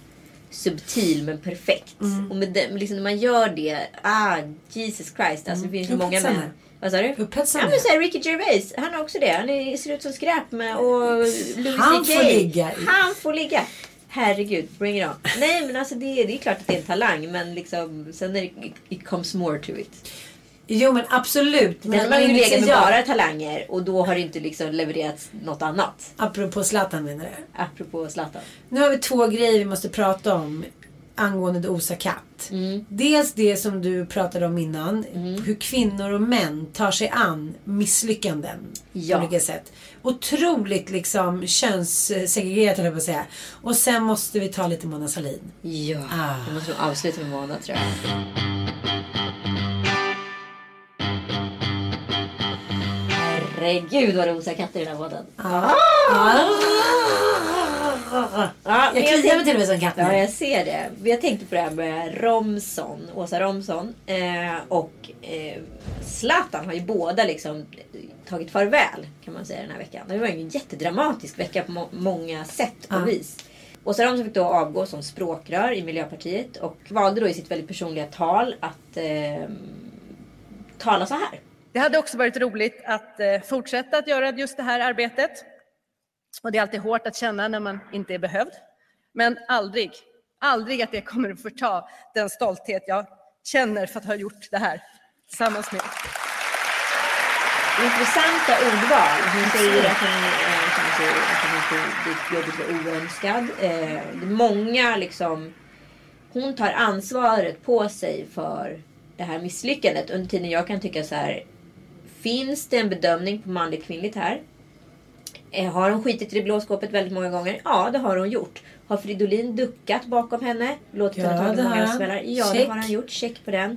subtil men perfekt. Och med den, liksom när man gör det, ah Jesus Christ. Alltså det finns ju många Upphetsande. män. Vad sa du? Upphetsande. Ja men såhär Ricky Gervais, han har också det. Han är, ser ut som skräp med och Louis Han får ligga Han får ligga. Herregud, bring it on. Nej men alltså det, är- det är klart att det är en talang men liksom sen är det, it comes more to it. Jo men absolut. Har man men ju legat med jag- bara talanger och då har det inte liksom levererats något annat. Apropå Zlatan menar du? Apropå Zlatan. Nu har vi två grejer vi måste prata om angående Dosa katt. Mm. Dels det som du pratade om innan. Hur kvinnor och män tar sig an misslyckanden Ja. på olika sätt. Otroligt liksom könssegregerat höll jag på att säga. Och sen måste vi ta lite Mona Sahlin. Ja, Ah. jag måste avsluta med Mona tror jag. Herregud vad det osar katter i den här podden. Ah. Ja, Jag kliar mig till och med som katt Ja, nu. jag ser det. Jag tänkte på det här med Romson, Åsa Romson eh, och eh, Zlatan har ju båda liksom tagit farväl kan man säga den här veckan. Det var en jättedramatisk vecka på må- många sätt och Ja. vis. Åsa Romson fick då avgå som språkrör i Miljöpartiet och valde då i sitt väldigt personliga tal att eh, tala så här. Det hade också varit roligt att eh, fortsätta att göra just det här arbetet. Och det är alltid hårt att känna när man inte är behövd. Men aldrig, aldrig att det kommer att förta den stolthet jag känner för att ha gjort det här tillsammans med Intressanta ordval. Hon säger att hon, eh, att hon inte jobbet var oönskad. Eh, många liksom... Hon tar ansvaret på sig för det här misslyckandet. Under tiden jag kan tycka så här. Finns det en bedömning på manligt kvinnligt här? Eh, Har hon skitit i det blå skåpet väldigt många gånger? Ja, det har hon gjort. Har Fridolin duckat bakom henne? Låtit Ja, henne ta det har många smällar? Ja, det Check. har han gjort. Check på den.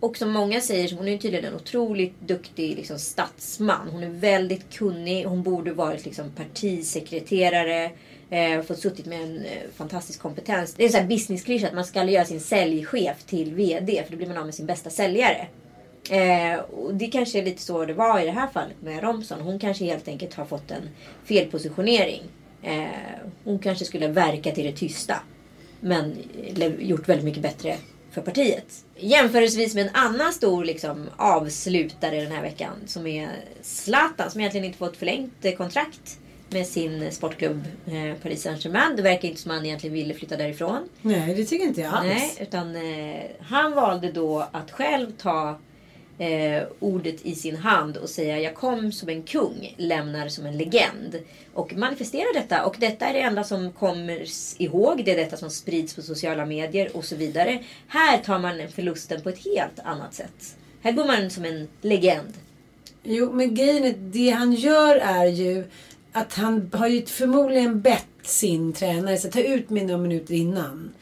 Och som många säger hon är tydligen en otroligt duktig liksom, statsman. Hon är väldigt kunnig. Hon borde varit liksom, partisekreterare. Eh, fått suttit med en eh, fantastisk kompetens. Det är en businessklyscha att man ska göra sin säljchef till VD. För då blir man av med sin bästa säljare. Eh, och det kanske är lite så det var i det här fallet med Romson. Hon kanske helt enkelt har fått en felpositionering. Eh, hon kanske skulle verka till det tysta. Men gjort väldigt mycket bättre för partiet. Jämförelsevis med en annan stor liksom, avslutare den här veckan. Som är Zlatan som egentligen inte fått förlängt eh, kontrakt med sin sportklubb eh, Paris Saint-Germain. Det verkar inte som han egentligen ville flytta därifrån. Nej, det tycker inte jag alls. Nej, utan eh, han valde då att själv ta eh, ordet i sin hand och säga jag kom som en kung, lämnar som en legend. Och manifestera detta. Och detta är det enda som kommer ihåg. Det är detta som sprids på sociala medier och så vidare. Här tar man förlusten på ett helt annat sätt. Här går man som en legend. Jo, men grejen är, det han gör är ju att han har ju förmodligen bett sin tränare att ta ut mig några minuter innan.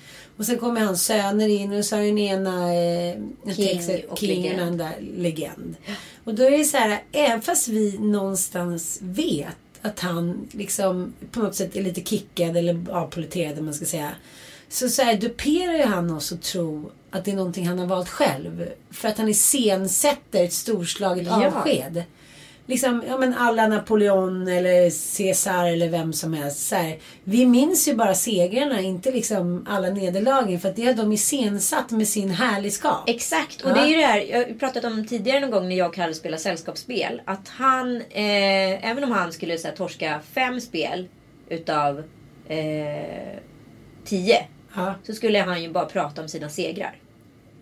Och sen kommer hans söner in och så har den ena eh, King Texas- och King och den andra legend. Och då är det så här, även fast vi någonstans vet att han liksom på något sätt är lite kickad eller avpoliterad om man ska säga. Så, så här, duperar ju han oss att tro att det är någonting han har valt själv. För att han iscensätter ett storslaget Ja. avsked. Liksom, ja men alla Napoleon eller Caesar eller vem som helst. Så här, vi minns ju bara segrarna, inte liksom alla nederlagen. För att det har de iscensatt med sin härligskap. Exakt. Och Ja. det är ju det här, jag har pratat om tidigare någon gång när jag och Kalle spelade sällskapsspel. Att han, eh, även om han skulle så här, torska fem spel utav eh, tio. Ja. Så skulle han ju bara prata om sina segrar.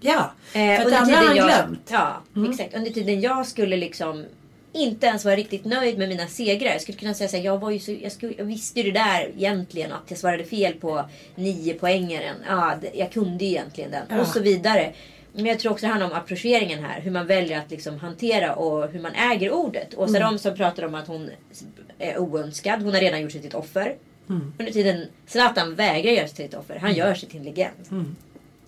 ja. Eh, för att under andra har han jag, glömt. Ja, Mm. exakt. Under tiden jag skulle liksom inte ens vara riktigt nöjd med mina segrar. Jag skulle kunna säga så här, jag, var ju så, jag, skulle, jag visste ju det där egentligen att jag svarade fel på nio poängaren. Ja, jag kunde ju egentligen den. Ja. Och så vidare. Men jag tror också det handlar om approcheringen här. Hur man väljer att liksom hantera och hur man äger ordet. Åsa Mm. Romson pratar om att hon är oönskad. Hon har redan gjort sig till ett offer. Mm. Under tiden Zlatan vägrar göra sig till ett offer. Han gör sig till en legend. Mm.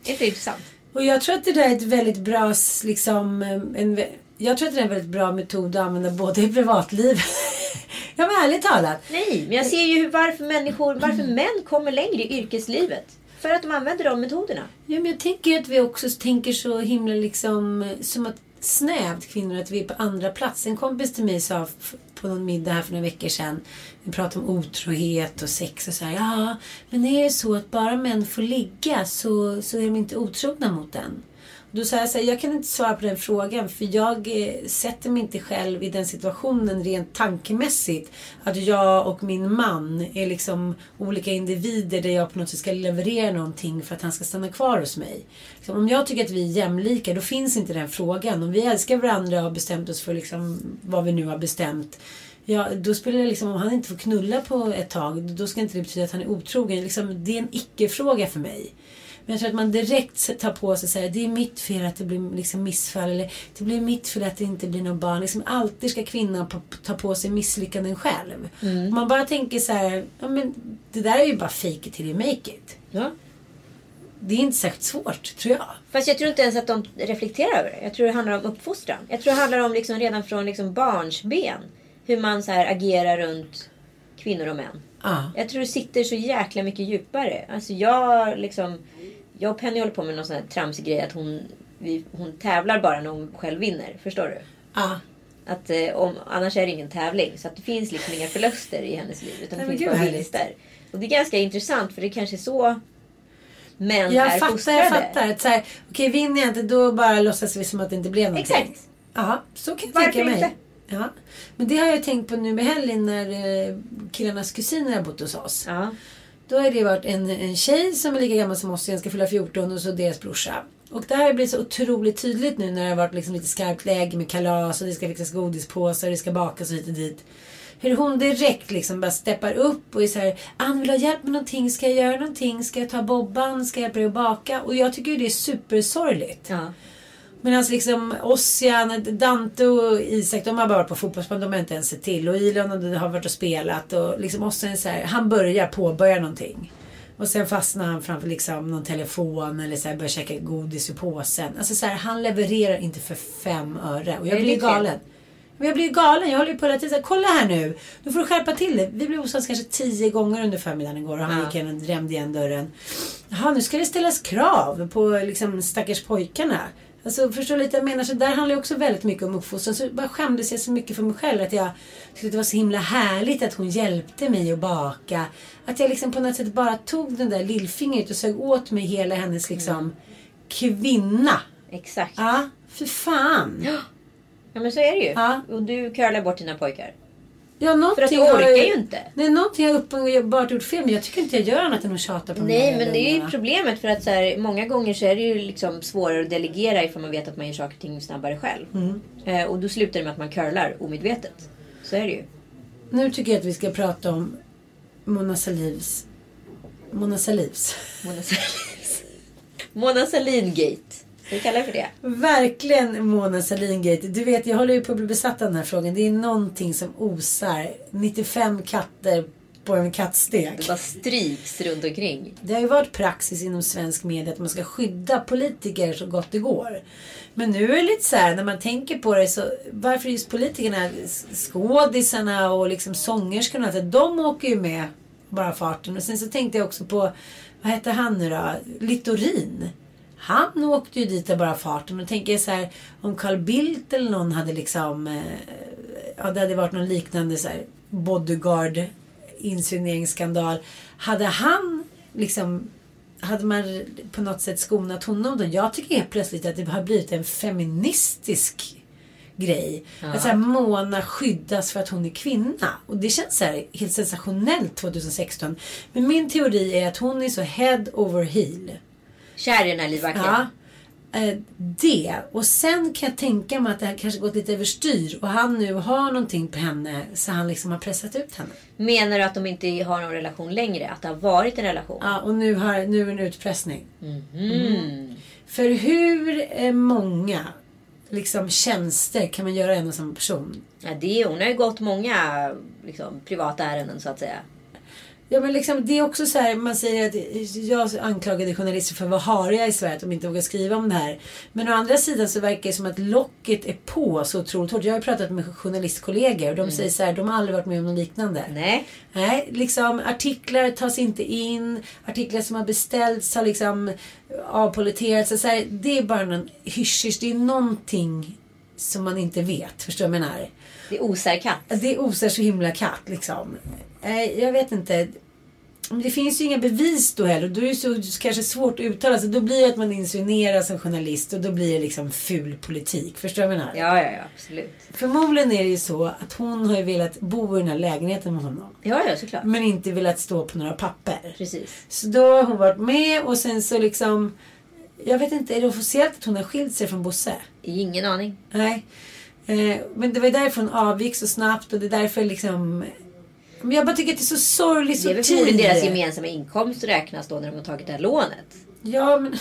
Det är inte intressant. Och jag tror att det där är ett väldigt bra liksom, en, vä- jag tror att det är en väldigt bra metod att använda både i privatlivet. ja men ärligt talat. Nej, men jag ser ju hur, varför människor, varför män kommer längre i yrkeslivet. För att de använder de metoderna. Ja, men jag tänker att vi också tänker så himla liksom som att snävt kvinnor att vi är på andra plats. En kompis till mig sa på någon middag här för några veckor sedan. Vi pratade om otrohet och sex och så här. Ja, men är det så att bara män får ligga så, så är de inte otrogna mot den? Då sa jag så här, jag kan inte svara på den frågan för jag eh, sätter mig inte själv i den situationen rent tankemässigt. Att jag och min man är liksom olika individer där jag på något sätt ska leverera någonting för att han ska stanna kvar hos mig. Liksom, om jag tycker att vi är jämlika då finns inte den frågan. Om vi älskar varandra och har bestämt oss för liksom vad vi nu har bestämt. Ja, då spelar det liksom, om han inte får knulla på ett tag, då ska inte det betyda att han är otrogen. Liksom, det är en icke-fråga för mig. Men jag tror att man direkt tar på sig så här, det är mitt fel att det blir liksom missfall. Eller det blir mitt fel att det inte blir någon barn. Liksom alltid ska kvinnan ta på sig misslyckanden själv. Om man bara tänker så här, ja men det där är ju bara fake it till you make it. Ja. Det är inte särskilt svårt, tror jag. Fast jag tror inte ens att de reflekterar över det. Jag tror det handlar om uppfostran. Jag tror det handlar om liksom redan från liksom barnsben. Hur man så här agerar runt kvinnor och män. Ja. Jag tror det sitter så jäkla mycket djupare. Alltså jag liksom... Jag och Penny håller på med någon sån här tramsig grej att hon, vi, hon tävlar bara när hon själv vinner. Förstår du? Ja. Att, eh, om, annars är det ingen tävling. Så att det finns liksom inga förluster i hennes liv. Utan det finns bara vinster. Och det är ganska intressant för det kanske är så män Jag är fattar, fostrade. jag fattar. Att så här, Okej, vinner jag inte då bara låtsas vi som att det inte blev någonting. Exakt. Ja, så kan jag Varför tänka mig. inte? Ja. Men det har jag tänkt på nu i helgen när eh, killarnas kusiner har bott hos oss. Ja. Då har det varit en, en tjej som är lika gammal som oss, jag ska fylla 14 och så deras brorsa. Och det här har blivit så otroligt tydligt nu när det har varit liksom lite skarpt läge med kalas och det ska fixas godispåsar och det ska bakas och hit och dit. Hur hon direkt liksom bara steppar upp och är så här, Ann vill du ha hjälp med någonting? Ska jag göra någonting? Ska jag ta bobban? Ska jag hjälpa dig att baka? Och jag tycker ju det är supersorgligt. Ja. Medan liksom Ossian, Dante och Isak de har bara varit på fotbollsplan. De har inte ens sett till. Och Ilon har varit och spelat. Och liksom Ossian är så här, han börjar påbörja någonting. Och sen fastnar han framför liksom någon telefon eller så här, börjar käka godis ur påsen. Alltså så här, han levererar inte för fem öre. Och jag blir galen. Men jag blir ju galen. Jag håller ju på hela tiden kolla här nu. Nu får du skärpa till det. Vi blev osams kanske tio gånger under förmiddagen igår. Och han Ja. gick in och drämde igen dörren. Jaha, nu ska det ställas krav på liksom stackars pojkarna. Alltså förstår lite jag menar? Så där handlar också väldigt mycket om uppfostran. Så bara skämdes jag så mycket för mig själv. Att jag tyckte att det var så himla härligt att hon hjälpte mig att baka. Att jag liksom på något sätt bara tog den där lillfingret och sög åt mig hela hennes liksom kvinna. Exakt. Ja, för fan. Ja men så är det ju. Ja. Och du curlar bort dina pojkar. Ja, För att har orkar jag- ju inte. Nej, någonting har jag uppenbart gjort fel. Men jag tycker inte jag gör annat än att tjata på Nej men det är ju problemet för att så här, många gånger så är det ju liksom svårare att delegera ifall man vet att man gör saker och ting snabbare själv. Mm. Eh, och då slutar det med att man curlar omedvetet. Så är det ju. Nu tycker jag att vi ska prata om Mona Salivs... Mona Salivs. Mona Sahlins. Mona Sahlin-gate. Vi kalla det för det? Verkligen Mona Sahlin-gate. Du vet, jag håller ju på att bli besatt av den här frågan. Det är någonting som osar 95 katter på en kattsteg. Det bara stryks runt omkring. Det har ju varit praxis inom svensk media att man ska skydda politiker så gott det går. Men nu är det lite så här, när man tänker på det så varför just politikerna, skådisarna och liksom sångerskorna, att de åker ju med bara farten. Och sen så tänkte jag också på, vad hette han nu då? Littorin. Han åkte ju dit av bara farten. Och tänker så här, om Carl Bildt eller någon hade liksom, eh, ja det hade varit någon liknande så här bodyguard insinueringsskandal. Hade han liksom hade man på något sätt skonat honom då? Jag tycker helt plötsligt att det har blivit en feministisk grej. Att så här, Mona skyddas för att hon är kvinna. Och det känns så här helt sensationellt 2016. Men min teori är att hon är så head over heel. Kär i den här livvakten. Ja. Eh, det. Och sen kan jag tänka mig att det här kanske gått lite överstyr. Och han nu har någonting på henne. Så han liksom har pressat ut henne. Menar du att de inte har någon relation längre? Att det har varit en relation? Ja, och nu, har, nu är det en utpressning. Mm. För hur eh, många liksom, tjänster kan man göra en och samma person? Ja, det, hon har ju gått många liksom, privata ärenden så att säga. Ja men liksom det är också så här, man säger att jag anklagade journalister för att vara hariga i Sverige, att de inte vågar skriva om det här. Men å andra sidan så verkar det som att locket är på så otroligt hårt. Jag har ju pratat med journalistkollegor och de säger så här, de har aldrig varit med om något liknande. Nej. Nej, liksom artiklar tas inte in. Artiklar som har beställts har liksom avpoliterats. Så här, det är bara någon hysch Det är någonting som man inte vet. Förstår du vad jag menar? Det är osar katt. Det osar så himla katt liksom. Nej, jag vet inte. Det finns ju inga bevis då heller. Då är det så kanske svårt att uttala sig. Då blir det att man insinuerar som journalist och då blir det liksom ful politik. Förstår du vad jag menar? Ja, ja, ja. Absolut. Förmodligen är det ju så att hon har ju velat bo i den här lägenheten med honom. Ja, ja, såklart. Men inte velat stå på några papper. Precis. Så då har hon varit med och sen så liksom... Jag vet inte, är det officiellt att hon har skilt sig från Bosse? Ingen aning. Nej. Eh, men det var därför hon avgick så snabbt och det är därför liksom... Men jag bara tycker att det är så sorgligt Det är väl förmodligen deras gemensamma inkomst räknas då när de har tagit det här lånet. Ja, men...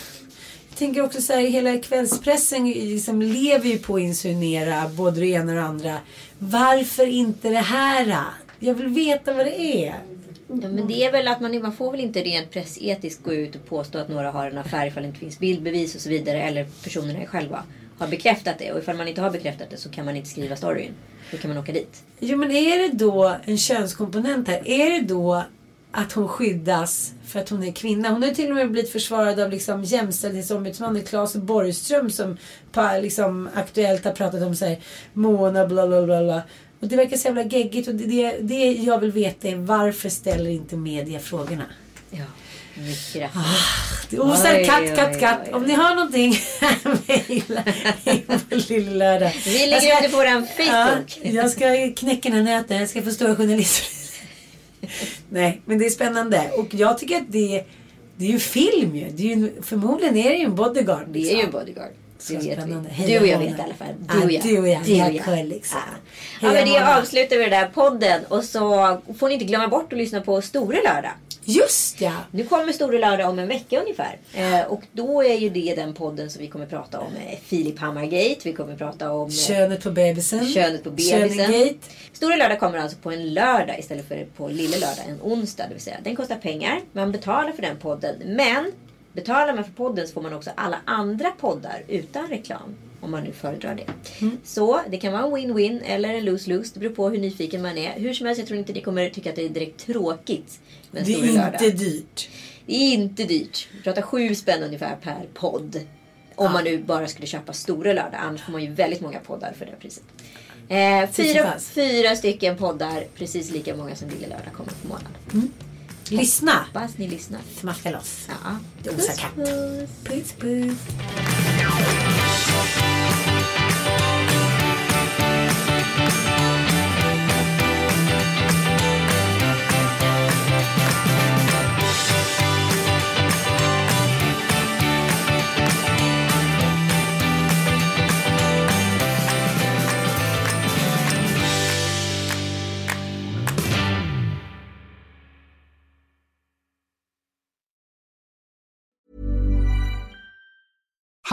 Jag tänker också så här, hela kvällspressen liksom lever ju på att insinuera både det ena och det andra. Varför inte det här? Jag vill veta vad det är. Ja, men det är väl att man, man får väl inte rent pressetiskt gå ut och påstå att några har en affär ifall det inte finns bildbevis och så vidare. Eller personerna själva har bekräftat det. Och ifall man inte har bekräftat det så kan man inte skriva storyn. Då kan man åka dit. Jo men är det då en könskomponent här? Är det då att hon skyddas för att hon är kvinna? Hon har ju till och med blivit försvarad av liksom jämställdhetsombudsmannen Claes Borgström som på, liksom, aktuellt har pratat om så här, Mona bla bla bla. bla. Och det verkar så jävla geggigt och det, det, det jag vill veta är varför ställer inte media frågorna? Ja, mycket rätt. Det osar Oj, katt, oj, katt, katt. oj. Om ni har någonting, mejla in på Lill-Lördag. Vi Jag lägger ska- ut det på vår Ja, Facebook. jag ska knäcka den här nöten. Jag ska få stora journalister. Nej, men det är spännande. Och jag tycker att det, det är ju film ju. Det är ju förmodligen är det ju en bodyguard. Det är liksom. ju en bodyguard. Vet vi. Du och jag vet i alla fall. Du och jag. du och jag. Du och Jag liksom. Ja. Ja, men det avslutar vi den där podden. Och så får ni inte glömma bort att lyssna på Store Lördag. Just ja! Nu kommer Store Lördag om en vecka ungefär. Eh, och då är ju det den podden som vi kommer prata om eh, Filip Hammargate. Vi kommer prata om eh, Könet på bebisen. könet på bebisen. Könegate. Stora lördag kommer alltså på en lördag istället för på lille lördag, en onsdag. Det vill säga, den kostar pengar. Man betalar för den podden. Men betalar man för podden så får man också alla andra poddar utan reklam. Om man nu föredrar det. Mm. Så det kan vara en win-win eller en lose-lose. Det beror på hur nyfiken man är. Hur som helst, jag tror inte ni kommer tycka att det är direkt tråkigt. Med Det är lördag. inte dyrt. Det är inte dyrt. Vi pratar sju spänn ungefär per podd. Om man nu bara skulle köpa stora lördag. Annars får man ju väldigt många poddar för det här priset. Eh, fyra, fyra stycken poddar. Precis lika många som Lille Lördag kommer på månad. Lyssna! Hoppas ni lyssnar. Smacka loss. Ja. Det osar katt. Puss puss.